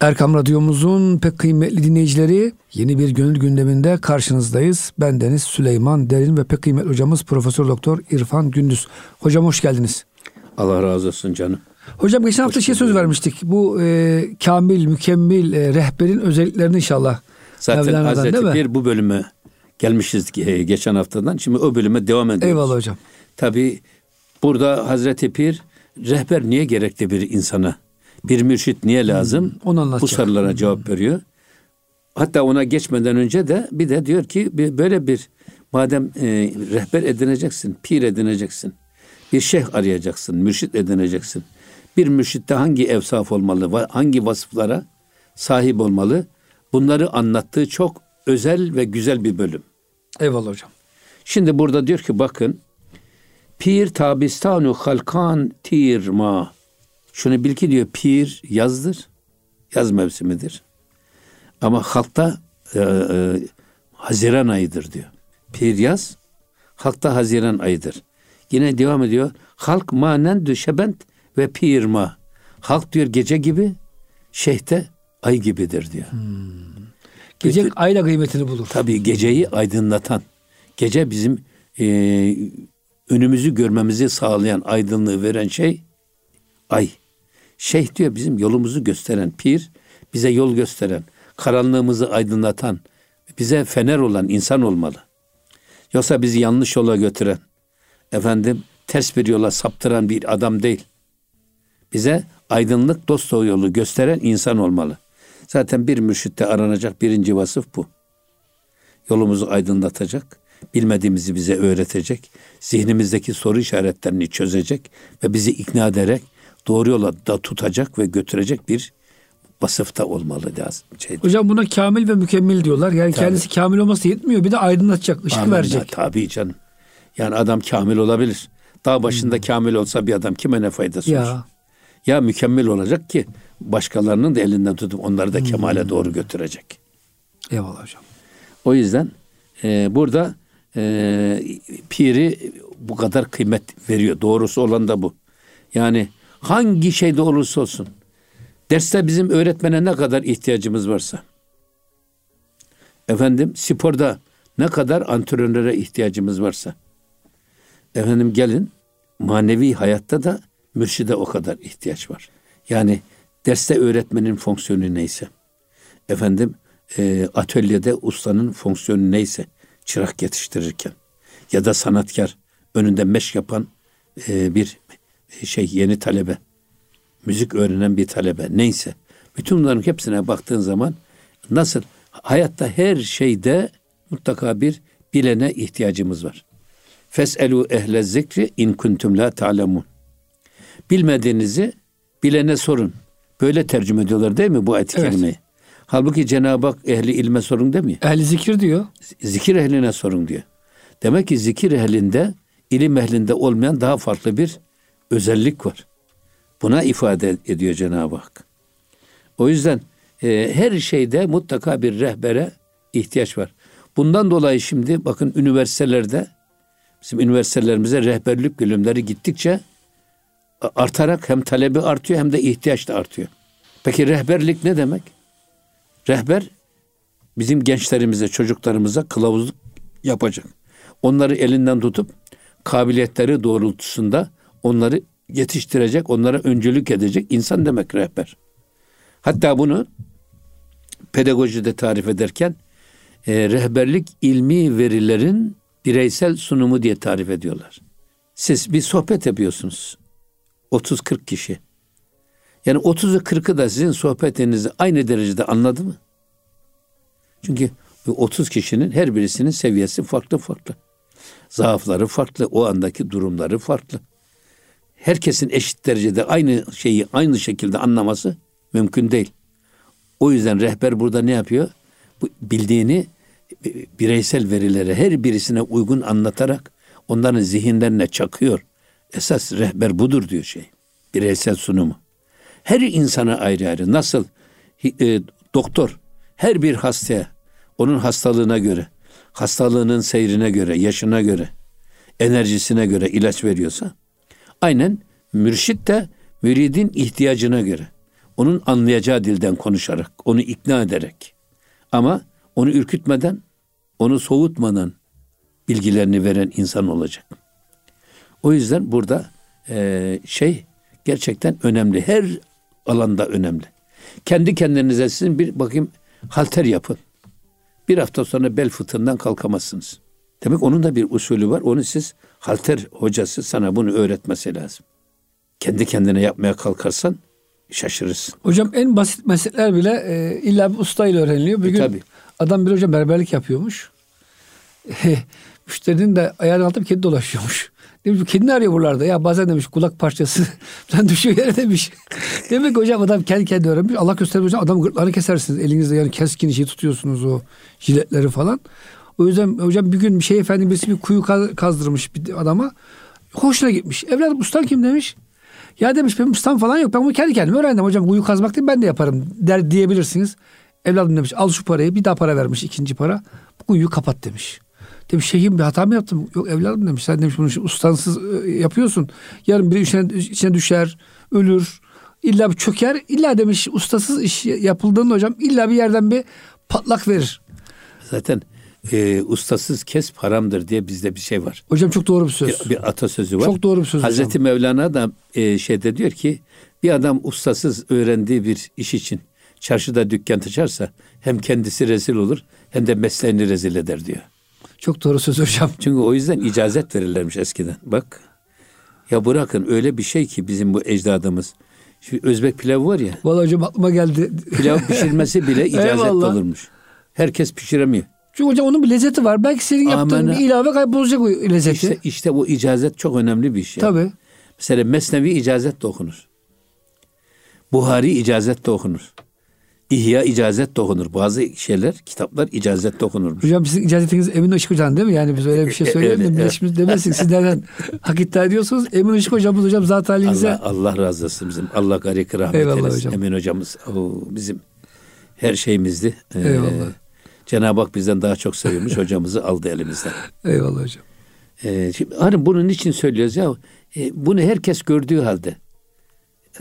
Erkam Radyomuzun pek kıymetli dinleyicileri yeni bir gönül gündeminde karşınızdayız. Ben Deniz Süleyman Derin ve pek kıymetli hocamız Profesör Doktor İrfan Gündüz. Hocam hoş geldiniz. Allah razı olsun canım. Hocam geçen hafta şey söz vermiştik. Bu e, kamil, mükemmel e, rehberin özelliklerini inşallah. Zaten Mevlana'dan, Hazreti bir bu bölüme gelmişiz e, geçen haftadan. Şimdi o bölüme devam ediyoruz. Eyvallah hocam. Tabi burada Hazreti Pir rehber niye gerekli bir insana? Bir mürşit niye lazım? onu bu anlatacak. sorulara cevap veriyor. Hatta ona geçmeden önce de bir de diyor ki böyle bir madem e, rehber edineceksin, pir edineceksin. Bir şeyh arayacaksın, mürşit edineceksin. Bir mürşitte hangi evsaf olmalı, hangi vasıflara sahip olmalı? Bunları anlattığı çok özel ve güzel bir bölüm. Eyvallah hocam. Şimdi burada diyor ki bakın Pir tabistanu halkan tirma. Şunu bil ki diyor pir yazdır. Yaz mevsimidir. Ama halkta e, e, Haziran ayıdır diyor. Pir yaz, halkta Haziran ayıdır. Yine devam ediyor. Halk manen düşebent ve pirma. Halk diyor gece gibi, şeyhte ay gibidir diyor. Gece Bütün- ayla kıymetini bulur. Tabii geceyi aydınlatan, gece bizim e, önümüzü görmemizi sağlayan, aydınlığı veren şey ay. Şeyh diyor bizim yolumuzu gösteren, pir bize yol gösteren, karanlığımızı aydınlatan, bize fener olan insan olmalı. Yoksa bizi yanlış yola götüren, efendim ters bir yola saptıran bir adam değil. Bize aydınlık dost yolu gösteren insan olmalı. Zaten bir mürşitte aranacak birinci vasıf bu. Yolumuzu aydınlatacak, bilmediğimizi bize öğretecek, zihnimizdeki soru işaretlerini çözecek ve bizi ikna ederek doğru yola da tutacak ve götürecek bir vasıfta olmalı lazım. Şey, Hocam buna kamil ve mükemmel diyorlar. Yani Tabii. kendisi kamil olması yetmiyor. Bir de aydınlatacak, ışık Amenna, verecek. Tabii canım. Yani adam kamil olabilir. Dağ başında kamil olsa bir adam kime ne faydası olur? Ya Ya mükemmel olacak ki başkalarının da elinden tutup onları da kemale doğru götürecek. eyvallah hocam. O yüzden e, burada e, piri bu kadar kıymet veriyor. Doğrusu olan da bu. Yani hangi şeyde olursa olsun. Derste bizim öğretmene ne kadar ihtiyacımız varsa. Efendim sporda ne kadar antrenöre ihtiyacımız varsa. Efendim gelin manevi hayatta da mürşide o kadar ihtiyaç var. Yani derste öğretmenin fonksiyonu neyse. Efendim e, atölyede ustanın fonksiyonu neyse çırak yetiştirirken ya da sanatkar önünde meşk yapan e, bir şey yeni talebe müzik öğrenen bir talebe neyse bütün bunların hepsine baktığın zaman nasıl hayatta her şeyde mutlaka bir bilene ihtiyacımız var. Feselu ehle zikri in kuntum la ta'lemun. Bilmediğinizi bilene sorun. Böyle tercüme ediyorlar değil mi bu ayet-i Evet. Halbuki Cenab-ı Hak ehli ilme sorun demiyor. Ehli zikir diyor. Zikir ehline sorun diyor. Demek ki zikir ehlinde, ilim ehlinde olmayan daha farklı bir özellik var. Buna ifade ediyor Cenab-ı Hak. O yüzden e, her şeyde mutlaka bir rehbere ihtiyaç var. Bundan dolayı şimdi bakın üniversitelerde bizim üniversitelerimize rehberlik bölümleri gittikçe artarak hem talebi artıyor hem de ihtiyaç da artıyor. Peki rehberlik ne demek? Rehber bizim gençlerimize, çocuklarımıza kılavuzluk yapacak. Onları elinden tutup kabiliyetleri doğrultusunda onları yetiştirecek, onlara öncülük edecek insan demek rehber. Hatta bunu pedagojide tarif ederken e, rehberlik ilmi verilerin bireysel sunumu diye tarif ediyorlar. Siz bir sohbet yapıyorsunuz. 30-40 kişi. Yani 30'u 40'ı da sizin sohbetinizi aynı derecede anladı mı? Çünkü bu 30 kişinin her birisinin seviyesi farklı farklı. Zaafları farklı, o andaki durumları farklı. Herkesin eşit derecede aynı şeyi aynı şekilde anlaması mümkün değil. O yüzden rehber burada ne yapıyor? Bu bildiğini e, bireysel verilere her birisine uygun anlatarak onların zihinlerine çakıyor. Esas rehber budur diyor şey. Bireysel sunumu. Her insana ayrı ayrı. Nasıl e, doktor her bir hastaya onun hastalığına göre, hastalığının seyrine göre, yaşına göre, enerjisine göre ilaç veriyorsa, aynen mürşit de müridin ihtiyacına göre, onun anlayacağı dilden konuşarak, onu ikna ederek ama onu ürkütmeden, onu soğutmadan bilgilerini veren insan olacak. O yüzden burada e, şey gerçekten önemli. Her alanda önemli. Kendi kendinize sizin bir bakayım halter yapın. Bir hafta sonra bel fıtığından kalkamazsınız. Demek onun da bir usulü var. Onu siz halter hocası sana bunu öğretmesi lazım. Kendi kendine yapmaya kalkarsan şaşırırsın. Hocam en basit meseleler bile e, illa bir ustayla öğreniliyor. Bir E, gün tabii. adam bir hocam berberlik yapıyormuş. Müşterinin de ayağının altında bir kedi dolaşıyormuş. Demiş kedi ne arıyor buralarda? Ya bazen demiş kulak parçası falan düşüyor yere demiş. Demek ki hocam adam kendi kendine öğrenmiş. Allah gösterir hocam adam gırtlağını kesersiniz. Elinizde yani keskin şey tutuyorsunuz o jiletleri falan. O yüzden hocam bir gün bir şey efendi birisi bir kuyu kaz- kazdırmış bir adama. Hoşuna gitmiş. Evladım ustan kim demiş. Ya demiş benim ustam falan yok. Ben bunu kendi kendime öğrendim hocam. Kuyu kazmak değil ben de yaparım der diyebilirsiniz. Evladım demiş al şu parayı bir daha para vermiş ikinci para. Bu kuyuyu kapat demiş. Demiş şeyhim bir hata mı yaptım? Yok evladım demiş. Sen demiş bunu ustansız e, yapıyorsun. Yarın biri içine, içine düşer, ölür. İlla bir çöker. İlla demiş ustasız iş yapıldığında hocam illa bir yerden bir patlak verir. Zaten e, ustasız kes paramdır diye bizde bir şey var. Hocam çok doğru bir söz. Bir, bir atasözü var. Çok doğru bir söz Hazreti hocam. Mevlana da e, şeyde diyor ki bir adam ustasız öğrendiği bir iş için çarşıda dükkan açarsa hem kendisi rezil olur hem de mesleğini rezil eder diyor. Çok doğru söz hocam. Çünkü o yüzden icazet verirlermiş eskiden. Bak ya bırakın öyle bir şey ki bizim bu ecdadımız. Şu Özbek pilavı var ya Vallahi hocam aklıma geldi. pilav pişirmesi bile icazet Eyvallah. olurmuş. Herkes pişiremiyor. Çünkü hocam onun bir lezzeti var. Belki senin yaptığın Amenna. bir ilave kaybolacak o lezzeti. İşte, işte bu icazet çok önemli bir şey. Tabii. Mesela Mesnevi icazet de okunur. Buhari icazet de okunur. İhya icazet de okunur. Bazı şeyler, kitaplar icazet de okunurmuş. Hocam sizin icazetiniz Emin Işık Hocam değil mi? Yani biz öyle bir şey E, e, söyleyelim öyle, de evet. şimdi demezsek siz nereden hak iddia ediyorsunuz. Emin Işık Hocamız hocam zat halinize. Allah, Allah razı olsun bizim. Allah gariki rahmet Eyvallah eylesin. hocam. Emin hocamız o, bizim her şeyimizdi. Ee, Eyvallah. Cenab-ı Hak bizden daha çok seviyormuş. hocamızı aldı elimizden. Eyvallah hocam. Ee, şimdi, hani bunun için söylüyoruz ya. e, bunu herkes gördüğü halde.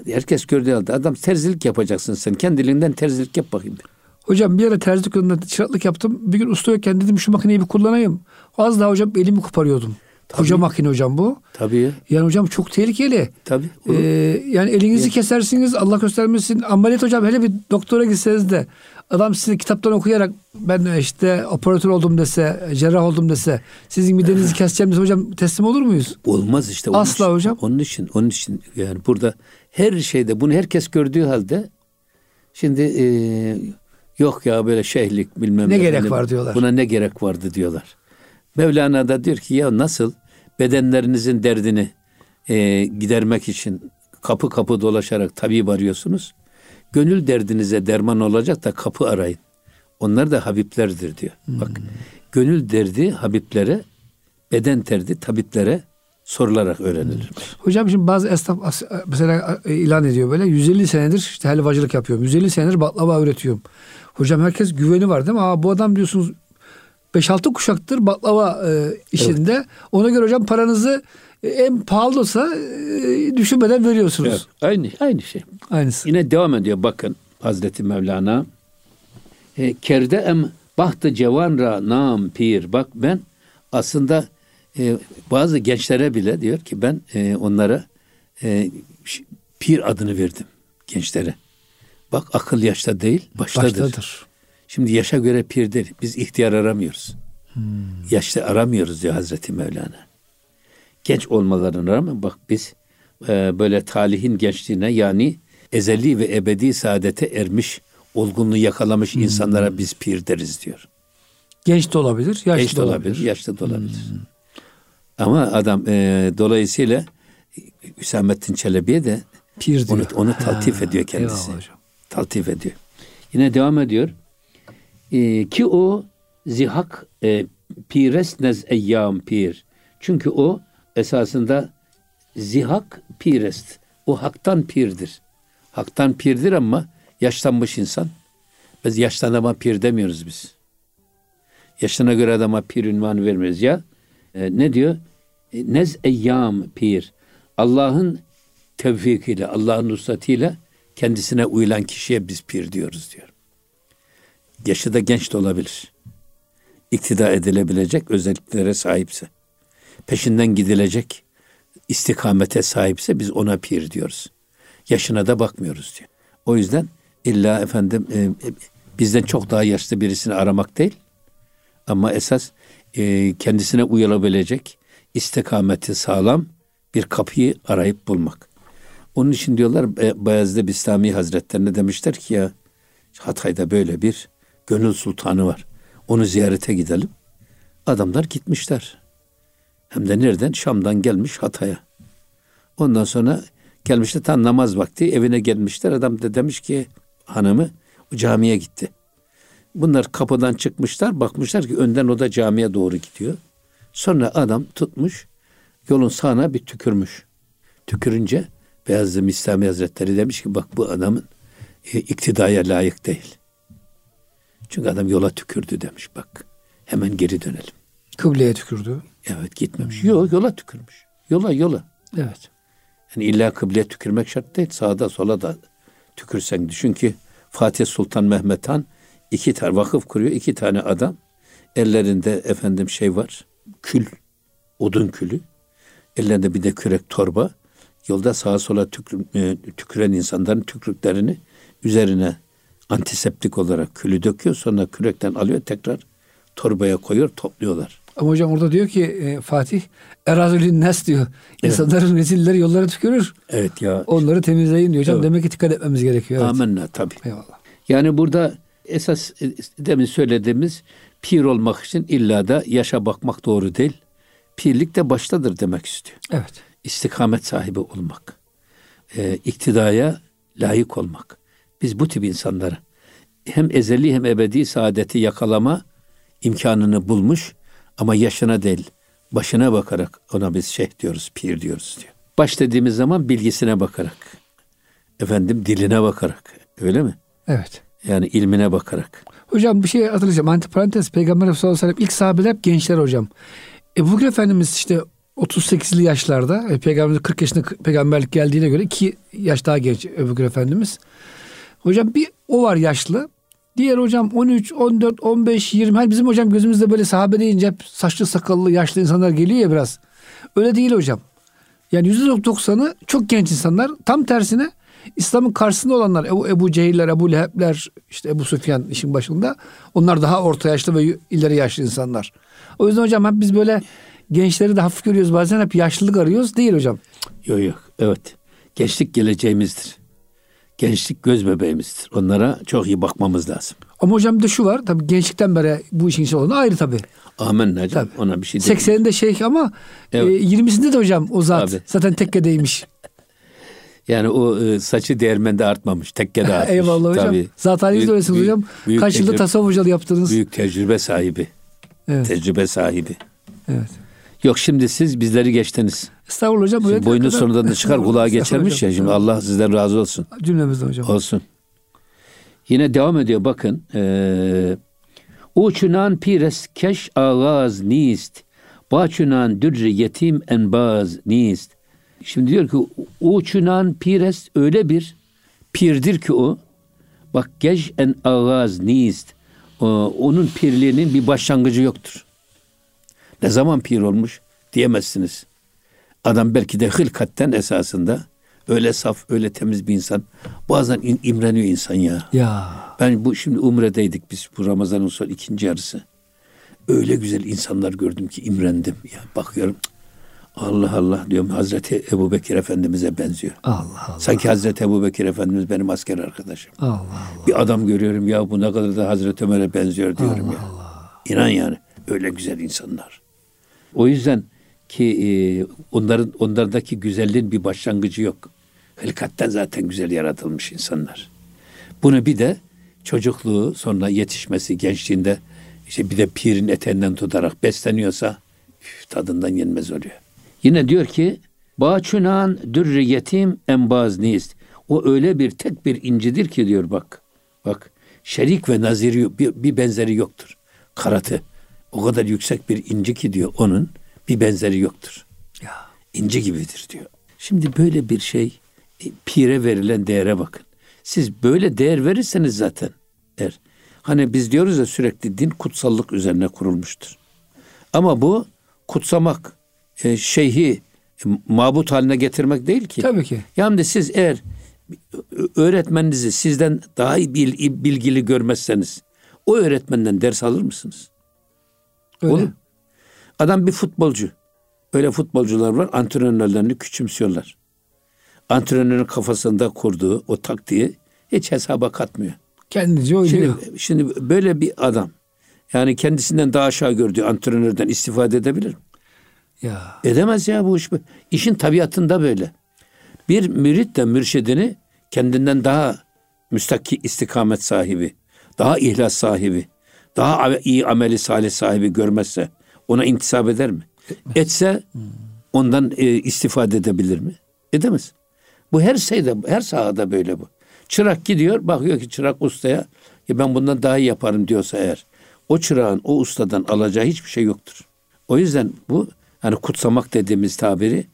Herkes gördüğü halde. Adam terzilik yapacaksın sen. Kendiliğinden terzilik yap bakayım. Hocam bir ara terzi dükkanında çıraklık yaptım. Bir gün usta yokken dedim şu makineyi bir kullanayım. Az daha hocam elimi koparıyordum. Koca makine hocam bu. Tabii ya. Yani hocam çok tehlikeli. Tabii. Ee, yani elinizi kesersiniz Allah göstermesin. Ameliyat hocam hele bir doktora gitseniz de adam size kitaptan okuyarak ben işte operatör oldum dese, cerrah oldum dese sizin midenizi keseceğim dese hocam teslim olur muyuz? Olmaz işte. Onun Asla için, hocam. Onun için, onun için yani burada her şeyde bunu herkes gördüğü halde şimdi e, yok ya böyle şeyhlik bilmem Ne gerek var diyorlar. Buna ne gerek vardı diyorlar. Mevlana da diyor ki ya nasıl bedenlerinizin derdini e, gidermek için kapı kapı dolaşarak tabip arıyorsunuz. Gönül derdinize derman olacak da kapı arayın. Onlar da habiplerdir diyor. Bak gönül derdi habiplere, beden derdi tabiplere sorularak öğrenilir. Hocam şimdi bazı esnaf mesela e, ilan ediyor böyle 150 senedir işte helvacılık yapıyorum. 150 senedir baklava üretiyorum. Hocam herkes güveni var değil mi? Aa, bu adam diyorsunuz 5-6 kuşaktır baklava e, işinde. Ona göre hocam paranızı en pahalı olsa e, düşünmeden veriyorsunuz. Evet, aynı aynı şey. Aynısı. Yine devam ediyor bakın Hazreti Mevlana. E, Kerde em bahtı cevan ra nam pir. Bak ben aslında e, bazı gençlere bile diyor ki ben e, onlara e, pir adını verdim gençlere. Bak akıl yaşta değil baştadır. Baştadır. Şimdi yaşa göre pir değil. Biz ihtiyar aramıyoruz. Yaşta aramıyoruz diyor Hazreti Mevlana. Genç olmalarına rağmen bak biz e, böyle talihin gençliğine yani ezeli ve ebedi saadete ermiş, olgunluğu yakalamış insanlara biz pir deriz diyor. Genç de olabilir, yaşlı Genç da de olabilir. olabilir, yaşlı da olabilir. Ama adam e, dolayısıyla Hüsamettin Çelebi'ye de Pir diyor. onu, onu taltif ediyor kendisi. Taltif ediyor. Yine devam ediyor. Ee, ki o zihak e, pires nez eyyam pir. Çünkü o esasında zihak pirest. O haktan pirdir. Haktan pirdir ama yaşlanmış insan. Biz yaştan adama pir demiyoruz biz. Yaşına göre adama pir ünvanı vermiyoruz ya. e, ne diyor? E, Nez eyyam pir. Allah'ın tevfikiyle, Allah'ın nusratiyle kendisine uyulan kişiye biz pir diyoruz diyor. Yaşı da genç de olabilir. İktida edilebilecek özelliklere sahipse, peşinden gidilecek istikamete sahipse biz ona pir diyoruz. Yaşına da bakmıyoruz diyor. O yüzden illa efendim e, bizden çok daha yaşlı birisini aramak değil. Ama esas e, kendisine uyulabilecek istikameti sağlam bir kapıyı arayıp bulmak. Onun için diyorlar Bayezid Bistami Hazretlerine demişler ki ya Hatay'da böyle bir gönül sultanı var. Onu ziyarete gidelim. Adamlar gitmişler. Hem de nereden? Şam'dan gelmiş Hatay'a. Ondan sonra gelmişler tam namaz vakti evine gelmişler. Adam da demiş ki hanımı camiye gitti. Bunlar kapıdan çıkmışlar bakmışlar ki önden o da camiye doğru gidiyor. Sonra adam tutmuş yolun sağına bir tükürmüş. Tükürünce Beyazlı İslami Hazretleri demiş ki bak bu adamın e, iktidaya layık değil. Çünkü adam yola tükürdü demiş bak. Hemen geri dönelim. Kıbleye tükürdü. Evet gitmemiş. Yok yola tükürmüş. Yola yola. Evet. Yani illa kıbleye tükürmek şart değil. Sağda sola da tükürsen. Çünkü Fatih Sultan Mehmet Han iki tane vakıf kuruyor. iki tane adam. Ellerinde efendim şey var. Kül. Odun külü. Ellerinde bir de kürek torba. Yolda sağa sola tükür, e, tüküren insanların tükrüklerini üzerine antiseptik olarak külü döküyor. Sonra kürekten alıyor tekrar torbaya koyuyor topluyorlar. Ama hocam orada diyor ki e, Fatih erazülün nes diyor. İnsanların evet. rezilleri yollara tükürür. Evet ya. Onları temizleyin diyor hocam. Evet. Demek ki dikkat etmemiz gerekiyor. Evet. Amenna tabii. Eyvallah. Yani burada esas e, demin söylediğimiz pir olmak için illa da yaşa bakmak doğru değil. Pirlik de baştadır demek istiyor. Evet. İstikamet sahibi olmak. E, iktidaya layık olmak. Biz bu tip insanlara hem ezeli hem ebedi saadeti yakalama imkanını bulmuş ama yaşına değil başına bakarak ona biz şeyh diyoruz, pir diyoruz diyor. Baş dediğimiz zaman bilgisine bakarak, efendim diline bakarak, öyle mi? Evet. Yani ilmine bakarak. Hocam bir şey hatırlayacağım. Antiparantez Peygamber sallallahu aleyhi ve sellem ilk sahabeler hep gençler hocam. Ebu Bekir Efendimiz işte 38'li yaşlarda e, Peygamber 40 yaşında peygamberlik geldiğine göre iki yaş daha genç Ebu Bekir Efendimiz. Hocam bir o var yaşlı. Diğer hocam 13, 14, 15, 20. Hani bizim hocam gözümüzde böyle sahabe deyince hep saçlı sakallı yaşlı insanlar geliyor ya biraz. Öyle değil hocam. Yani %90'ı çok genç insanlar. Tam tersine İslam'ın karşısında olanlar Ebu, Ebu Cehiller, Ebu Lehebler, işte Ebu Süfyan işin başında. Onlar daha orta yaşlı ve ileri yaşlı insanlar. O yüzden hocam hep biz böyle gençleri de hafif görüyoruz. Bazen hep yaşlılık arıyoruz. Değil hocam. Yok yok. Evet. Gençlik geleceğimizdir. Gençlik göz bebeğimizdir. Onlara çok iyi bakmamız lazım. Ama hocam de şu var. Tabii gençlikten beri bu işin içinde olan ayrı tabii. Amin hocam. Tabii. Ona bir şey 80'inde şeyh ama evet. e, 20'sinde de hocam o zat. Tabii. Zaten tekkedeymiş. Yani o e, saçı değirmende artmamış. Tekkede artmış. Eyvallah hocam. Tabii. Zat haliniz öylesiniz hocam. Büyük Kaç yılda tasavvuf hocalığı yaptınız. Büyük tecrübe sahibi. Evet. Tecrübe sahibi. Evet. Yok şimdi siz bizleri geçtiniz. Estağfurullah hocam. Şimdi boynu sonradan da çıkar kulağa geçermiş ya. Şimdi Allah sizden razı olsun. Cümlemizde hocam. Olsun. Yine devam ediyor bakın. Ee, Uçunan pires keş ağaz nist. Baçunan dürri yetim enbaz nist. Şimdi diyor ki uçunan pires öyle bir pirdir ki o. Bak gej en ağaz nist. Onun pirliğinin bir başlangıcı yoktur. Ne zaman pir olmuş diyemezsiniz. Adam belki de hılkatten esasında öyle saf, öyle temiz bir insan. Bazen in, imreniyor insan ya. Ya. Ben bu şimdi Umre'deydik biz bu Ramazan'ın son ikinci yarısı. Öyle güzel insanlar gördüm ki imrendim. Ya bakıyorum Allah Allah diyorum Hazreti Ebu Bekir Efendimiz'e benziyor. Allah Allah. Sanki Hazreti Ebu Bekir Efendimiz benim asker arkadaşım. Allah Allah. Bir adam görüyorum ya bu ne kadar da Hazreti Ömer'e benziyor diyorum Allah ya. Allah. İnan yani öyle güzel insanlar. O yüzden ki e, onların onlardaki güzelliğin bir başlangıcı yok. Hilkatten zaten güzel yaratılmış insanlar. Bunu bir de çocukluğu sonra yetişmesi gençliğinde işte bir de pirin eteğinden tutarak besleniyorsa üf, tadından yenmez oluyor. Yine diyor ki Bağçunan dürri yetim embaz nist. O öyle bir tek bir incidir ki diyor bak. Bak şerik ve naziri bir, bir benzeri yoktur. Karatı o kadar yüksek bir inci ki diyor onun bir benzeri yoktur. Ya. İnci gibidir diyor. Şimdi böyle bir şey e, pire verilen değere bakın. Siz böyle değer verirseniz zaten er. Hani biz diyoruz ya sürekli din kutsallık üzerine kurulmuştur. Ama bu kutsamak, e, şeyhi e, mabut haline getirmek değil ki. Tabii ki. Yani siz eğer öğretmeninizi sizden daha iyi bilgili görmezseniz o öğretmenden ders alır mısınız? Öyle. Olur. Adam bir futbolcu. Öyle futbolcular var antrenörlerini küçümsüyorlar. Antrenörün kafasında kurduğu o taktiği hiç hesaba katmıyor. Kendince oynuyor. Şimdi, şimdi böyle bir adam yani kendisinden daha aşağı gördüğü antrenörden istifade edebilir mi? Ya. Edemez ya bu iş. İşin tabiatında böyle. Bir mürit de mürşidini kendinden daha müstakil istikamet sahibi, daha ihlas sahibi, daha iyi ameli salih sahibi görmezse ona intisap eder mi? Etse ondan e, istifade edebilir mi? Edemez. Bu her şeyde, her sahada böyle bu. Çırak gidiyor, bakıyor ki çırak ustaya, ya ben bundan daha iyi yaparım diyorsa eğer, o çırağın o ustadan alacağı hiçbir şey yoktur. O yüzden bu hani kutsamak dediğimiz tabiri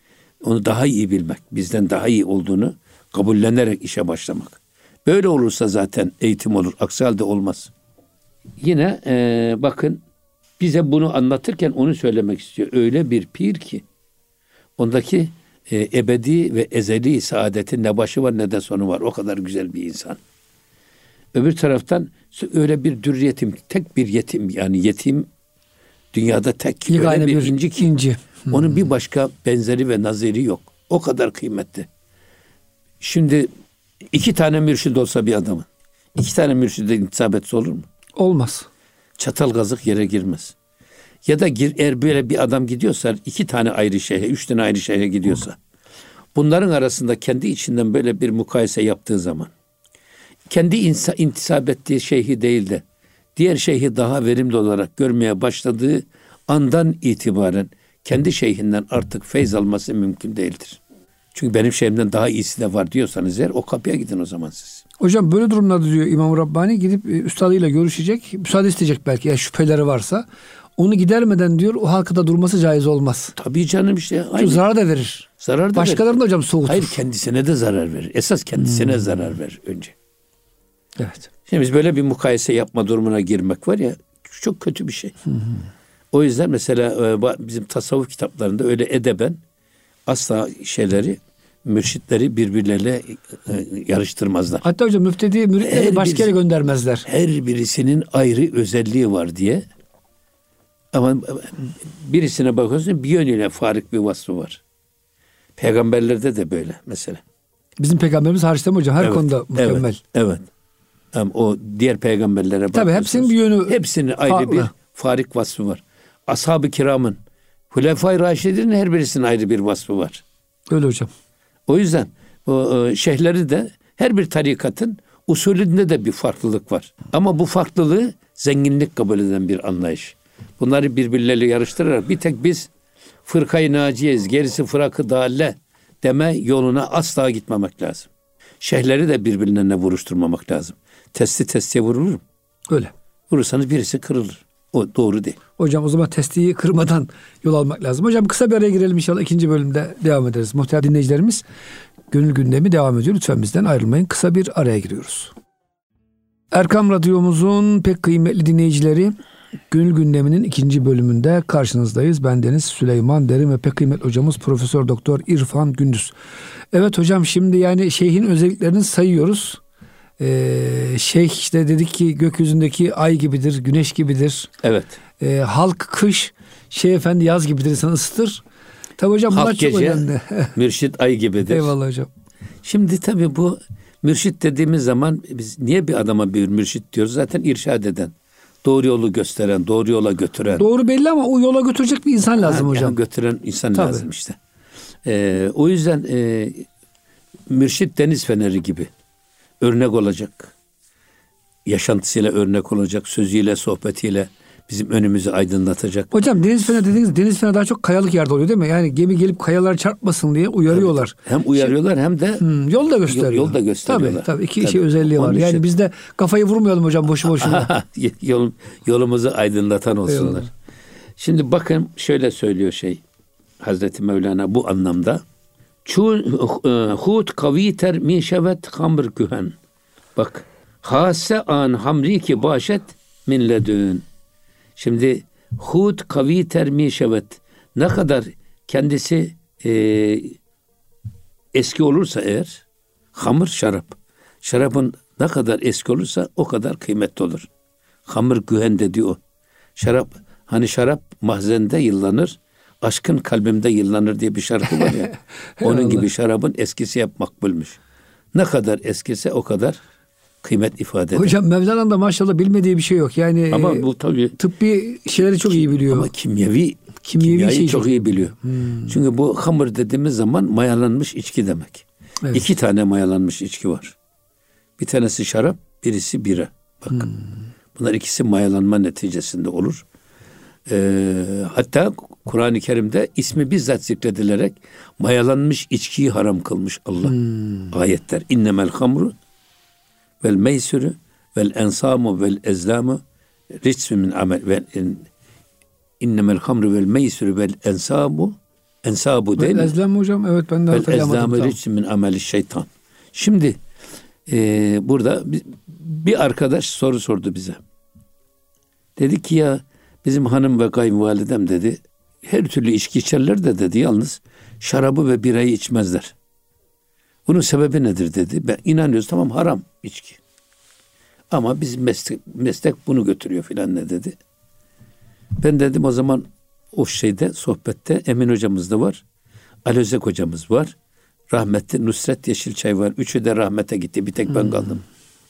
onu daha iyi bilmek, bizden daha iyi olduğunu kabullenerek işe başlamak. Böyle olursa zaten eğitim olur, aksi halde olmaz. Yine e, bakın bize bunu anlatırken onu söylemek istiyor. Öyle bir pir ki ondaki e, ebedi ve ezeli saadetin ne başı var ne de sonu var. O kadar güzel bir insan. Öbür taraftan öyle bir dür yetim, tek bir yetim yani yetim dünyada tek öyle bir, bir inci ki inci. onun bir başka benzeri ve naziri yok. O kadar kıymetli. Şimdi iki tane mürşid olsa bir adamın iki tane mürşide intisap etse olur mu? Olmaz. Çatal gazık yere girmez. Ya da gir, eğer böyle bir adam gidiyorsa iki tane ayrı şehre, üç tane ayrı şehre gidiyorsa bunların arasında kendi içinden böyle bir mukayese yaptığı zaman kendi insa, intisap ettiği şeyhi değil de diğer şeyhi daha verimli olarak görmeye başladığı andan itibaren kendi şeyhinden artık feyz alması mümkün değildir. Çünkü benim şeyimden daha iyisi de var diyorsanız eğer o kapıya gidin o zaman siz. Hocam böyle durumlarda diyor İmam Rabbani gidip e, üstadıyla görüşecek, müsaade isteyecek belki ya şüpheleri varsa. Onu gidermeden diyor o halkada durması caiz olmaz. Tabii canım işte. Aynı. Çünkü zarar da verir. Zarar da Başkalarına da hocam soğutur. Hayır kendisine de zarar verir. Esas kendisine hmm. zarar verir önce. Evet. Şimdi biz böyle bir mukayese yapma durumuna girmek var ya çok kötü bir şey. Hmm. O yüzden mesela e, bizim tasavvuf kitaplarında öyle edeben asla şeyleri mürşitleri birbirleriyle e, yarıştırmazlar. Hatta hocam müftedi müritleri başka yere göndermezler. Her birisinin ayrı özelliği var diye. Ama birisine bakıyorsun bir yönüyle farik bir vasfı var. Peygamberlerde de böyle mesela. Bizim peygamberimiz hariç değil mi hocam? Her evet, konuda mükemmel. Evet. evet. Ama o diğer peygamberlere Tabii hepsinin bir yönü Hepsinin ayrı farklı. bir farik vasfı var. Ashab-ı kiramın, Hulefai Raşidin her birisinin ayrı bir vasfı var. Öyle hocam. O yüzden o e, şeyhleri de her bir tarikatın usulünde de bir farklılık var. Ama bu farklılığı zenginlik kabul eden bir anlayış. Bunları birbirleriyle yarıştırarak bir tek biz fırkayı naciyeyiz, gerisi fırakı dalle deme yoluna asla gitmemek lazım. Şeyhleri de birbirlerine vuruşturmamak lazım. Testi testiye vurulur Öyle. Vurursanız birisi kırılır. O doğru değil. Hocam o zaman testiyi kırmadan yol almak lazım. Hocam kısa bir araya girelim inşallah ikinci bölümde devam ederiz. Muhtemelen dinleyicilerimiz gönül gündemi devam ediyor. Lütfen bizden ayrılmayın. Kısa bir araya giriyoruz. Erkam Radyomuzun pek kıymetli dinleyicileri Gönül gündeminin ikinci bölümünde karşınızdayız. Ben Deniz Süleyman Derin ve pek kıymetli hocamız Profesör Doktor İrfan Gündüz. Evet hocam şimdi yani şeyhin özelliklerini sayıyoruz. Ee, şeyh işte dedik ki gökyüzündeki ay gibidir, güneş gibidir. Evet. Ee, halk kış, şey efendi yaz gibidir, insan ısıtır. Tabii hocam bunlar halk çok gece, önemli. mürşit ay gibidir. Eyvallah hocam. Şimdi tabii bu mürşit dediğimiz zaman biz niye bir adama bir mürşit diyoruz? Zaten irşad eden doğru yolu gösteren, doğru yola götüren. Doğru belli ama o yola götürecek bir insan lazım ha, hocam. Yani götüren insan Tabii. lazım işte. Ee, o yüzden e, mürşit deniz feneri gibi örnek olacak. Yaşantısıyla örnek olacak, sözüyle, sohbetiyle bizim önümüzü aydınlatacak. Hocam deniz feneri dediğiniz deniz feneri daha çok kayalık yerde oluyor değil mi? Yani gemi gelip kayalar çarpmasın diye uyarıyorlar. Evet, hem uyarıyorlar hem de hmm, yol da gösteriyor. Yol, da gösteriyorlar. Tabii tabii iki tabii. şey özelliği var. Yani için... biz de kafayı vurmayalım hocam boşu boşuna. Yol, yolumuzu aydınlatan olsunlar. Eyvallah. Şimdi bakın şöyle söylüyor şey Hazreti Mevlana bu anlamda. Çu e, hut kaviter min şevet kamr kühen. Bak. Hase an hamri ki başet min ledün. Şimdi hud kavi termi şevet. Ne kadar kendisi e, eski olursa eğer hamur şarap. Şarabın ne kadar eski olursa o kadar kıymetli olur. Hamur gühende diyor. Şarap hani şarap mahzende yıllanır. Aşkın kalbimde yıllanır diye bir şarkı var ya. onun gibi şarabın eskisi hep makbulmuş. Ne kadar eskisi o kadar kıymet ifade eder. Hocam Mevlana'nın da maşallah bilmediği bir şey yok. Yani ama bu tabii tıbbi şeyleri çok iyi biliyor. ama kimyevi Kimyevi kimyayı şey çok iyi biliyor. Çünkü bu hamur dediğimiz zaman mayalanmış içki demek. Evet. İki tane mayalanmış içki var. Bir tanesi şarap, birisi bira. Bakın. Bunlar ikisi mayalanma neticesinde olur. Ee, hatta Kur'an-ı Kerim'de ismi bizzat zikredilerek mayalanmış içkiyi haram kılmış Allah. Ayetler. İnnemel hamru vel meysürü vel ensamu vel ezlamu ritsu min amel vel in, innemel hamru vel meysürü vel ensabu ensabu değil? Ezlem mi hocam? Evet ben de Vel tam. ritsu min ameli şeytan. Şimdi e, burada bi- bir arkadaş soru sordu bize. Dedi ki ya bizim hanım ve kayınvalidem dedi her türlü içki içerler de dedi yalnız şarabı ve birayı içmezler. Bunun sebebi nedir dedi. Ben inanıyoruz tamam haram içki. Ama biz meslek, meslek bunu götürüyor filan ne dedi. Ben dedim o zaman o şeyde sohbette Emin hocamız da var. Ali Özek hocamız var. Rahmetli Nusret Yeşilçay var. Üçü de rahmete gitti. Bir tek ben kaldım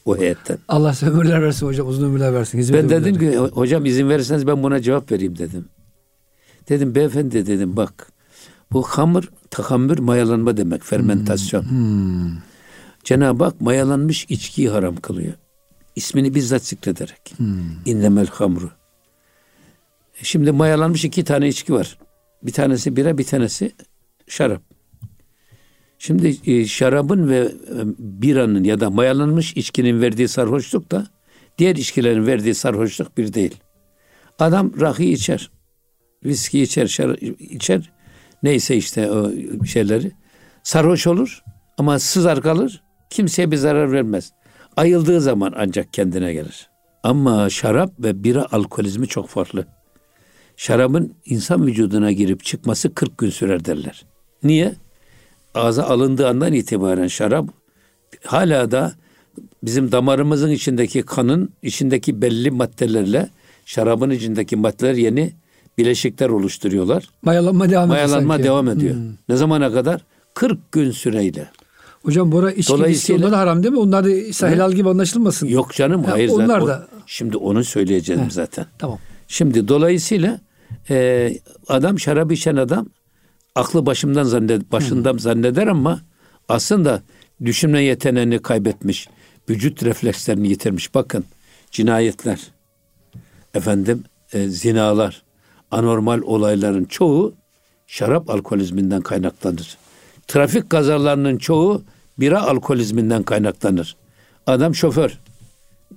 o heyetten. Allah ömürler versin hocam. Uzun ömürler versin. Hizmet Ben dedim ki hocam izin verirseniz ben buna cevap vereyim dedim. Dedim beyefendi dedim bak bu hamur tahammür mayalanma demek fermentasyon. Cenab-ı Hak mayalanmış içkiyi haram kılıyor. İsmini bizzat zikrederek. İnnemel hamru. Şimdi mayalanmış iki tane içki var. Bir tanesi bira bir tanesi şarap. Şimdi e, şarabın ve e, biranın ya da mayalanmış içkinin verdiği sarhoşluk da diğer içkilerin verdiği sarhoşluk bir değil. Adam rakı içer, viski içer, şar- içer, neyse işte o şeyleri. Sarhoş olur ama sızar kalır, kimseye bir zarar vermez. Ayıldığı zaman ancak kendine gelir. Ama şarap ve bira alkolizmi çok farklı. Şarabın insan vücuduna girip çıkması 40 gün sürer derler. Niye? Ağza alındığı andan itibaren şarap hala da bizim damarımızın içindeki kanın içindeki belli maddelerle şarabın içindeki maddeler yeni bileşikler oluşturuyorlar. Mayalanma devam ediyor Mayalanma sanki. devam ediyor. Ne zamana kadar? 40 gün süreyle. Hocam bora içki Dolayısıyla- onlar da haram değil mi? Onlar da ise helal gibi anlaşılmasın. Yok canım Ha, hayır onlar zaten. O- da- Şimdi onu söyleyeceğim zaten. Tamam. Şimdi dolayısıyla e, adam şarap içen adam aklı başımdan zannet, başından zanneder ama aslında düşünme yeteneğini kaybetmiş. Vücut reflekslerini yitirmiş. Bakın cinayetler, efendim e, zinalar, anormal olayların çoğu şarap alkolizminden kaynaklanır. Trafik kazalarının çoğu bira alkolizminden kaynaklanır. Adam şoför,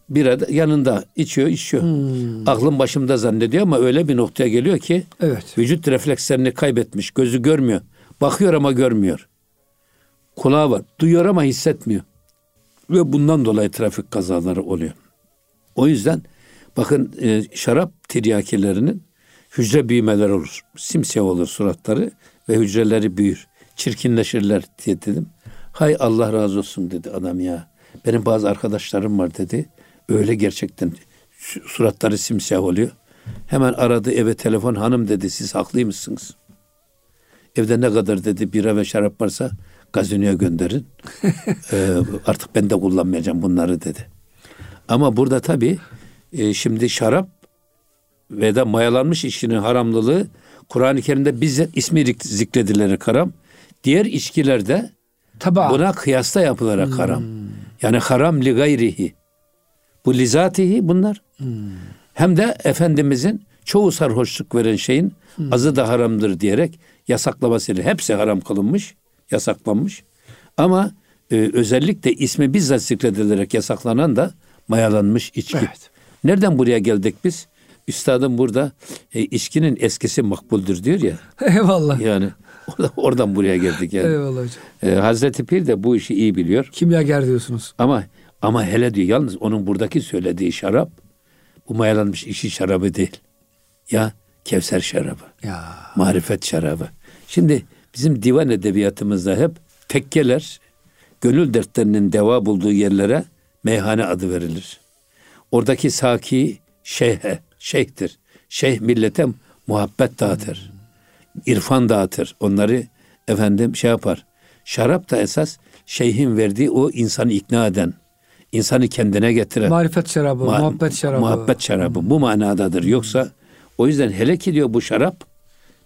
bira da yanında içiyor, içiyor. Aklım başımda zannediyor ama öyle bir noktaya geliyor ki Evet. vücut reflekslerini kaybetmiş. Gözü görmüyor. Bakıyor ama görmüyor. Kulağı var. Duyuyor ama hissetmiyor. Ve bundan dolayı trafik kazaları oluyor. O yüzden bakın e, şarap tiryakilerinin hücre büyümeleri olur. Simsiyah olur suratları ve hücreleri büyür. Çirkinleşirler diye dedim. Hay Allah razı olsun dedi adam ya. Benim bazı arkadaşlarım var dedi. Öyle gerçekten su- suratları simsiyah oluyor. Hemen aradı eve telefon hanım dedi siz haklıymışsınız. Evde ne kadar dedi bira ve şarap varsa gazinoya gönderin. Ee, artık ben de kullanmayacağım bunları dedi. Ama burada tabii e, şimdi şarap ve de mayalanmış içkinin haramlılığı Kur'an-ı Kerim'de bizzat ismi zik- zikredilerek haram. Diğer içkilerde Taba. buna kıyasla yapılarak haram. Yani haram li gayrihi. Bu lizatihi bunlar. Hem de Efendimizin çoğu sarhoşluk veren şeyin azı da haramdır diyerek yasaklamasıyla hepsi haram kılınmış, yasaklanmış. Ama e, özellikle ismi bizzat zikredilerek yasaklanan da mayalanmış içki. Evet. Nereden buraya geldik biz? Üstadım burada e, içkinin eskisi makbuldür diyor ya. Eyvallah. Yani orada- oradan buraya geldik yani. Eyvallah hocam. E, Hazreti Pir de bu işi iyi biliyor. Kimyager diyorsunuz. Ama Ama hele diyor yalnız onun buradaki söylediği şarap bu mayalanmış işi şarabı değil. Ya Kevser şarabı. Ya. Marifet şarabı. Şimdi bizim divan edebiyatımızda hep tekkeler gönül dertlerinin deva bulduğu yerlere meyhane adı verilir. Oradaki saki şeyhe, şeyhtir. Şeyh millete muhabbet dağıtır. irfan dağıtır. Onları efendim şey yapar. Şarap da esas şeyhin verdiği o insanı ikna eden, insanı kendine getiren. Marifet şarabı, Ma- muhabbet şarabı. Muhabbet şarabı bu manadadır. Yoksa o yüzden hele ki diyor bu şarap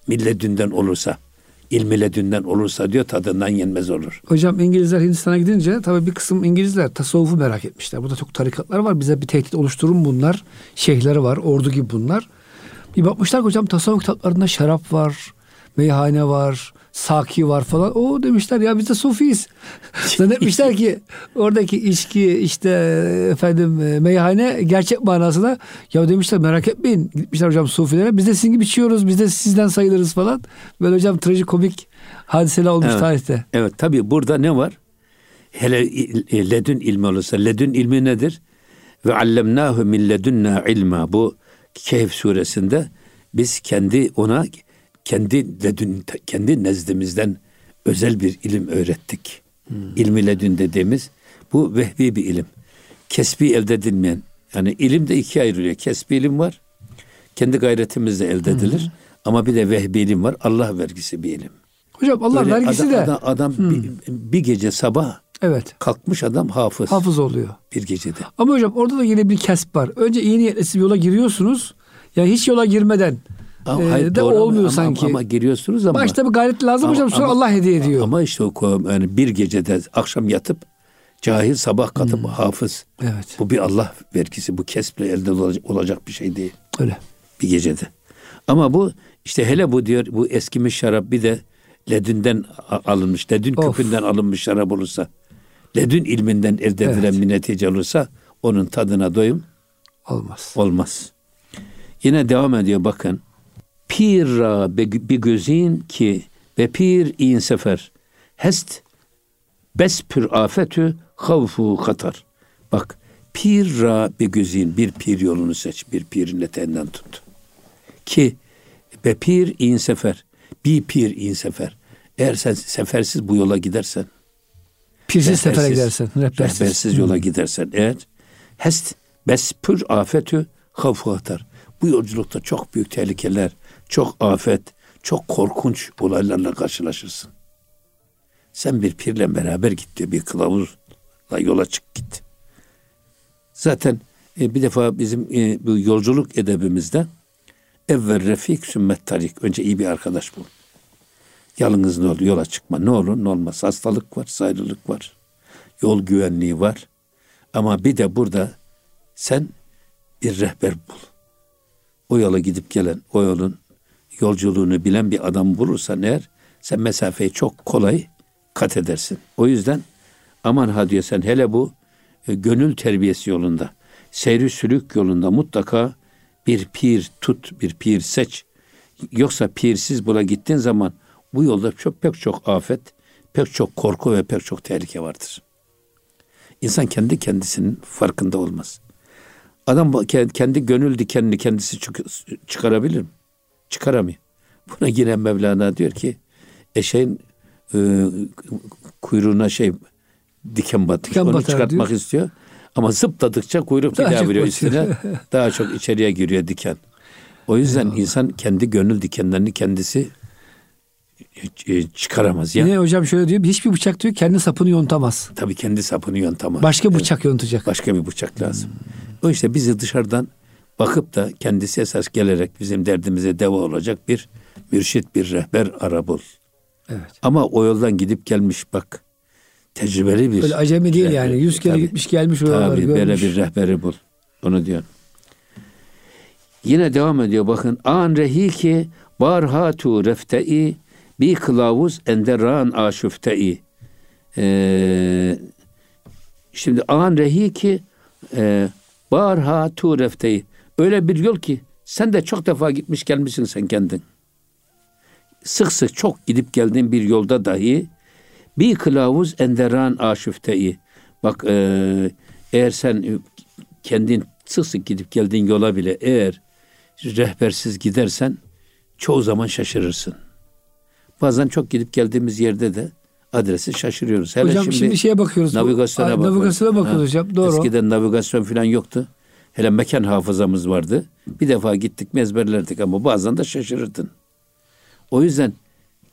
milledünden olursa, ilmiledünden olursa diyor tadından yenmez olur. Hocam İngilizler Hindistan'a gidince tabii bir kısım İngilizler tasavvufu merak etmişler. Burada çok tarikatlar var. Bize bir tehdit oluşturun bunlar. Şeyhleri var. Ordu gibi bunlar. Bir bakmışlar hocam tasavvuf kitaplarında şarap var. Meyhane var. Saki var falan. O demişler ya biz de sufiyiz. Zannetmişler ki oradaki içki işte efendim e, meyhane gerçek manasına ya demişler merak etmeyin. Gitmişler hocam sufilere. Biz de sizin gibi içiyoruz. Biz de sizden sayılırız falan. Böyle hocam trajikomik hadiseler olmuş Evet. tarihte. Evet tabi burada ne var? Hele ledün ilmi olursa ledün ilmi nedir? Ve allemnahu min ledunna ilma. Bu Kehf suresinde biz kendi ona kendi ledün kendi nezdimizden özel bir ilim öğrettik. İlmi ledün dediğimiz bu vehbi bir ilim. Kesbi elde edilmeyen. Yani ilim de ikiye ayrılıyor. Kesbi ilim var. Kendi gayretimizle elde edilir. Ama bir de vehbi ilim var. Allah vergisi bir ilim. Hocam Allah Böyle vergisi adam, de Adam, adam bir, bir gece sabah evet kalkmış adam hafız. hafız oluyor. Bir gecede. Ama hocam orada da yine bir kesp var. Önce iyi niyetli bir yola giriyorsunuz. Yani hiç yola girmeden Ama e, hayır, de doğru ama- olmuyor ama, sanki. Ama, giriyorsunuz ama. Başta bir gayret lazım Ama- hocam sonra ama- Allah hediye ediyor. Ama işte o yani bir gecede akşam yatıp cahil sabah katıp hafız. evet Bu bir Allah vergisi. Bu kesple elde olacak, olacak bir şey değil. öyle. Bir gecede. Ama bu işte hele bu diyor bu eskimiş şarap bir de ledünden alınmış. Ledün Of. küpünden alınmış şarap olursa. Ledün ilminden elde edilen Evet. bir netice olursa onun tadına doyum Olmaz. olmaz. Yine devam ediyor bakın. Pirra be- bir gözün ki ve pir in sefer hest bes pür afetü havfu katar. Bak pirra bir gözün bir pir yolunu seç. Bir pirin eteğinden tut. Ki ve pir in sefer bir pir in sefer. Eğer sen sefersiz bu yola gidersen Pirsiz sefere gidersen. Rehbersiz. rehbersiz yola gidersen eğer hest bes pür afetü havfu atar. Bu yolculukta çok büyük tehlikeler, çok afet, çok korkunç olaylarla karşılaşırsın. Sen bir pirle beraber git diyor, bir kılavuzla yola çık git. Zaten e, bir defa bizim e, bu yolculuk edebimizde evvel refik sümmet tarik. Önce iyi bir arkadaş bul. Yalnız ne olur yola çıkma. Ne olur ne olmaz. Hastalık var, sayrılık var. Yol güvenliği var. Ama bir de burada sen bir rehber bul. O yola gidip gelen, o yolun yolculuğunu bilen bir adam bulursan eğer sen mesafeyi çok kolay kat edersin. O yüzden aman ha diyor sen hele bu e, gönül terbiyesi yolunda, seyri sülük yolunda mutlaka bir pir tut, bir pir seç. Yoksa pirsiz buna gittiğin zaman bu yolda çok pek çok afet, pek çok korku ve pek çok tehlike vardır. İnsan kendi kendisinin farkında olmaz. Adam kendi gönül dikenini kendisi çık- çıkarabilir mi? Çıkaramıyor. Buna yine Mevlana diyor ki eşeğin e, kuyruğuna şey diken batmış. Diken Onu çıkartmak diyor. istiyor. Ama zıpladıkça kuyruk bir Daha daha çok vuruyor batıyor. üstüne. daha çok içeriye giriyor diken. O yüzden insan kendi gönül dikenlerini kendisi e, çıkaramaz ya. Yine hocam şöyle diyor. Hiçbir bıçak diyor kendi sapını yontamaz. Tabii kendi sapını yöntemez. Başka bıçak yontacak. Başka bir bıçak lazım. O işte bizi dışarıdan bakıp da kendisi esas gelerek bizim derdimize deva olacak bir mürşit, bir rehber ara bul. Evet. Ama o yoldan gidip gelmiş bak. Tecrübeli bir Öyle acemi değil yani. Yüz kere Tabii. gitmiş gelmiş oraları Tabii böyle görmüş. bir rehberi bul. Onu diyor. Yine devam ediyor bakın. An rehi ki barhatu reftei bi kılavuz enderan aşüftei. Ee, şimdi an rehi ki e, barhatu reftei. Öyle bir yol ki sen de çok defa gitmiş gelmişsin sen kendin. Sık sık çok gidip geldiğin bir yolda dahi bir kılavuz enderan aşüftei. Bak e, eğer sen kendin sık sık gidip geldiğin yola bile eğer rehbersiz gidersen çoğu zaman şaşırırsın. Bazen çok gidip geldiğimiz yerde de adresi şaşırıyoruz. Hele hocam şimdi, şimdi şeye bakıyoruz. Navigasyona bakıyoruz. Navigasyona bakıyoruz hocam. Doğru. Eskiden navigasyon falan yoktu. Hele mekan hafızamız vardı. Bir defa gittik mi ezberlerdik ama bazen de şaşırırdın. O yüzden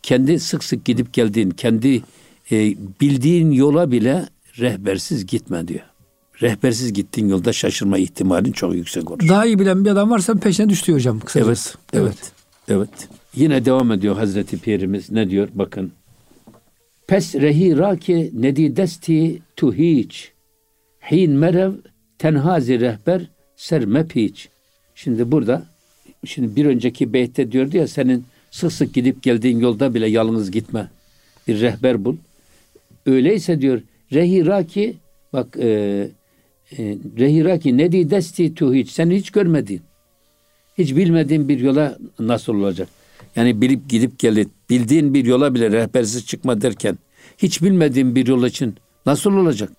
kendi sık sık gidip geldiğin, kendi e, bildiğin yola bile rehbersiz gitme diyor. Rehbersiz gittiğin yolda şaşırma ihtimalin çok yüksek olur. Daha iyi bilen bir adam varsa peşine düştü hocam. Kısacası. Evet, evet, evet. Yine devam ediyor Hazreti Pirimiz. Ne diyor? Bakın. Pes rehi raki nedi desti tu hiç. Hin merev tenhazi rehber serme piç. Şimdi burada şimdi bir önceki beytte diyordu ya senin sık sık gidip geldiğin yolda bile yalnız gitme. Bir rehber bul. Öyleyse diyor rehiraki bak e, e, rehiraki ne di desti tu hiç sen hiç görmedin. Hiç bilmediğin bir yola nasıl olacak? Yani bilip gidip gelip bildiğin bir yola bile rehbersiz çıkma derken hiç bilmediğin bir yol için nasıl olacak?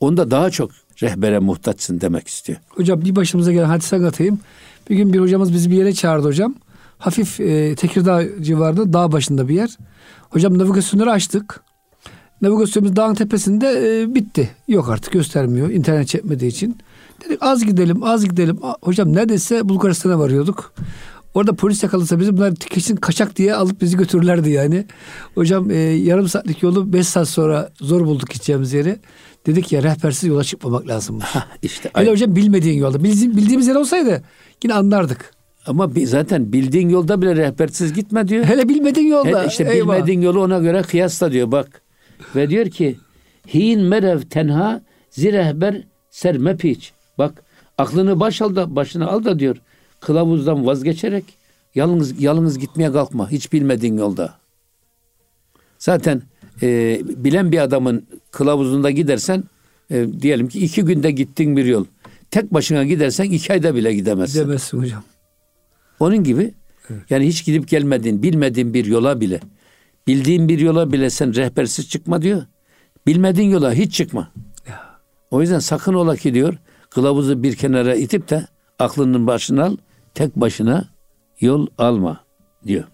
Onda daha çok rehbere muhtaçsın demek istiyor. Hocam bir başımıza gelen hadise anlatayım. Bir gün bir hocamız bizi bir yere çağırdı hocam. Hafif e, Tekirdağ civarında dağ başında bir yer. Hocam navigasyonları açtık. Navigasyonumuz dağın tepesinde e, bitti. Yok artık göstermiyor internet çekmediği için. Dedik az gidelim az gidelim. Hocam neredeyse Bulgaristan'a varıyorduk. Orada polis yakalasa bizi bunlar kesin kaçak diye alıp bizi götürürlerdi yani. Hocam e, yarım saatlik yolu beş saat sonra zor bulduk gideceğimiz yeri. Dedik ya rehbersiz yola çıkmamak lazım. İşte Hele hocam bilmediğin yolda. Bildiğimiz yer olsaydı yine anlardık. Ama zaten bildiğin yolda bile rehbersiz gitme diyor. Hele bilmediğin yolda. Hele işte Eyvah. bilmediğin yolu ona göre kıyasla diyor bak. Ve diyor ki hin merev tenha zirehber serme piç. Bak aklını baş al da başına al da diyor kılavuzdan vazgeçerek yalnız yalnız gitmeye kalkma. Hiç bilmediğin yolda. Zaten e, bilen bir adamın kılavuzunda gidersen e, diyelim ki iki günde gittin bir yol. Tek başına gidersen iki ayda bile gidemezsin. Gidemezsin hocam. Onun gibi evet. yani hiç gidip gelmediğin, bilmediğin bir yola bile, bildiğin bir yola bile sen rehbersiz çıkma diyor. Bilmediğin yola hiç çıkma. Ya. O yüzden sakın ola ki diyor, kılavuzu bir kenara itip de aklının başına al, tek başına yol alma diyor.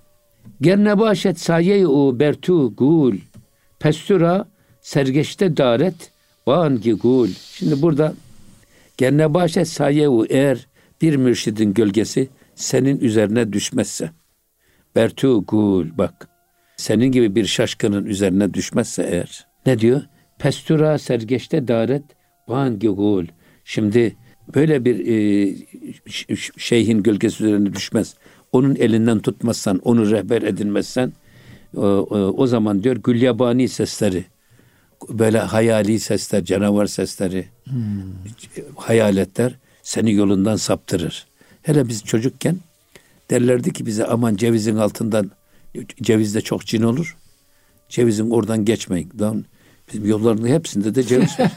Gerne başet saye u bertu gul pestura sergeçte daret bangi gul. Şimdi burada gerne başet saye u eğer bir mürşidin gölgesi senin üzerine düşmezse bertu gul bak senin gibi bir şaşkının üzerine düşmezse eğer ne diyor? Pestura sergeçte daret bangi gul. Şimdi böyle bir e, şeyhin gölgesi üzerine düşmez. Onun elinden tutmazsan, onu rehber edinmezsen o, o, o zaman diyor gülyabani sesleri böyle hayali sesler, canavar sesleri, hmm. hayaletler seni yolundan saptırır. Hele biz çocukken derlerdi ki bize aman cevizin altından cevizde çok cin olur. Cevizin oradan geçmeyin. Lan Bizim yolların hepsinde de ceviz var.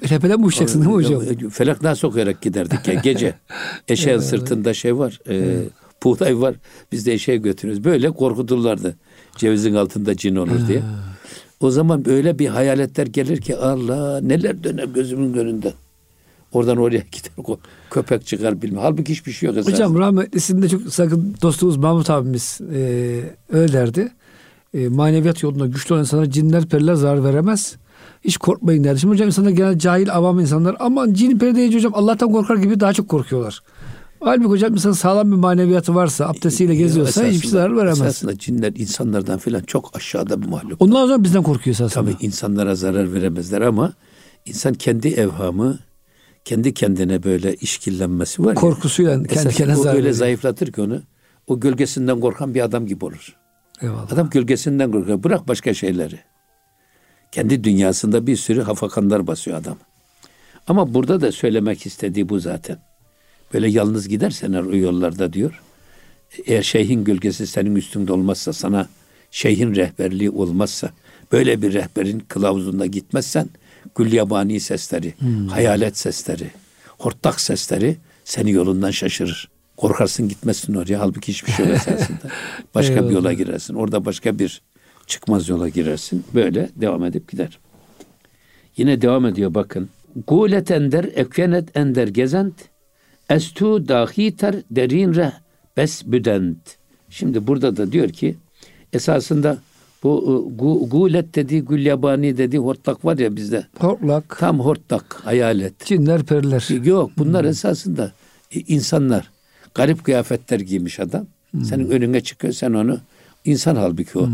Tepeden mi uçacaksın değil mi hocam? Felak nasıl okuyarak giderdik ya gece. Eşeğin sırtında şey var. E, buğday var. Biz de eşeğe götürüyoruz. Böyle korkuturlardı. Cevizin altında cin olur diye. O zaman böyle bir hayaletler gelir ki Allah neler döner gözümün önünde. Oradan oraya gider köpek çıkar bilmem. Halbuki hiçbir şey yok. Esasında. Hocam rahmetlisinde çok sakın dostumuz Mahmut abimiz e, öyle derdi e, maneviyat yolunda güçlü olan insanlara cinler, periler zarar veremez. Hiç korkmayın derdi. Şimdi hocam insanlar genel cahil, avam insanlar aman cin, peri deyince hocam Allah'tan korkar gibi daha çok korkuyorlar. Halbuki hocam insan sağlam bir maneviyatı varsa, abdestiyle geziyorsa hiçbir zarar veremez. Esasında cinler insanlardan filan çok aşağıda bir mahluk. Ondan sonra bizden korkuyor esasında. Tabii insanlara zarar veremezler ama insan kendi evhamı, kendi kendine böyle işkillenmesi var Korkusuyla ya, kendi kendine zarar öyle zayıflatır ki onu. O gölgesinden korkan bir adam gibi olur. Eyvallah. Adam gölgesinden korkuyor. Bırak başka şeyleri. Kendi dünyasında bir sürü hafakanlar basıyor adam. Ama burada da söylemek istediği bu zaten. Böyle yalnız gidersen o yollarda diyor. Eğer şeyhin gölgesi senin üstünde olmazsa sana şeyhin rehberliği olmazsa böyle bir rehberin kılavuzunda gitmezsen gülyabani sesleri, hmm. hayalet sesleri, hortlak sesleri seni yolundan şaşırır. Korkarsın gitmezsin oraya. Halbuki hiçbir şey yok esasında. Başka bir yola girersin. Orada başka bir çıkmaz yola girersin. Böyle devam edip gider. Yine devam ediyor bakın. Gulet ender, ekvenet ender gezent, estu dahiter derin reh bes büdent. Şimdi burada da diyor ki esasında bu e, gu, gulet dediği gülyabani dediği hortlak var ya bizde. Hortlak, Tam hortlak, hayalet. cinler, periler. Yok bunlar esasında e, insanlar. Garip kıyafetler giymiş adam. Senin önüne çıkıyor sen onu insan halbuki o.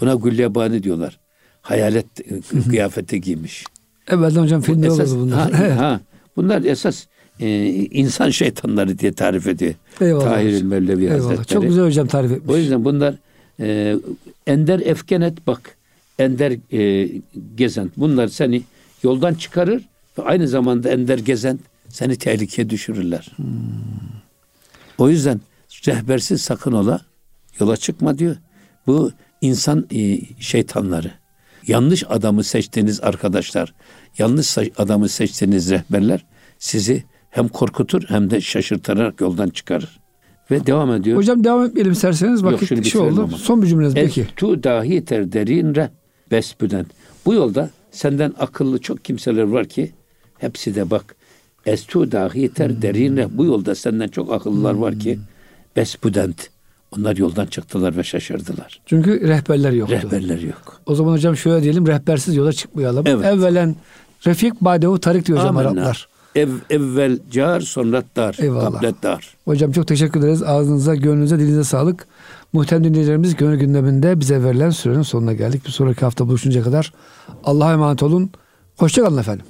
Buna gülyabani diyorlar. Hayalet e, kıyafeti giymiş. Evvelden hocam filmde Esas, olurdu bunlar. ha, ha, bunlar esas e, insan şeytanları diye tarif ediyor. Eyvallah Tahir hocam. Mevlevi Eyvallah. Hazretleri. Çok güzel hocam tarif etmiş. O yüzden bunlar e, ender efkenet bak. Ender e, gezen. Bunlar seni yoldan çıkarır ve aynı zamanda ender gezen seni tehlikeye düşürürler. Hmm. O yüzden rehbersiz sakın ola yola çıkma diyor. Bu insan e, şeytanları. Yanlış adamı seçtiğiniz arkadaşlar, yanlış adamı seçtiğiniz rehberler sizi hem korkutur hem de şaşırtarak yoldan çıkarır. Ve devam ediyor. Hocam devam etmeyelim isterseniz. Yok, Vakit şunu şey oldu. ama. Son bir cümleniz peki. Tu dahi ter derinre besbüden. Bu yolda senden akıllı çok kimseler var ki hepsi de bak estu dahi ter derinre bu yolda senden çok akıllılar var ki besbüdent. Onlar yoldan çıktılar ve şaşırdılar. Çünkü rehberler yoktu. Rehberler yok. O zaman hocam şöyle diyelim rehbersiz yola çıkmayalım. Evet. Evvelen Refik Badevu Tarik diyor hocam. Araplar. Ev, evvel car sonra dar. Eyvallah. Kablet dar. Hocam çok teşekkür ederiz. Ağzınıza, gönlünüze, dilinize sağlık. Muhterem dinleyicilerimiz gönül gündeminde bize verilen sürenin sonuna geldik. Bir sonraki hafta buluşuncaya kadar Allah'a emanet olun. Hoşçakalın efendim.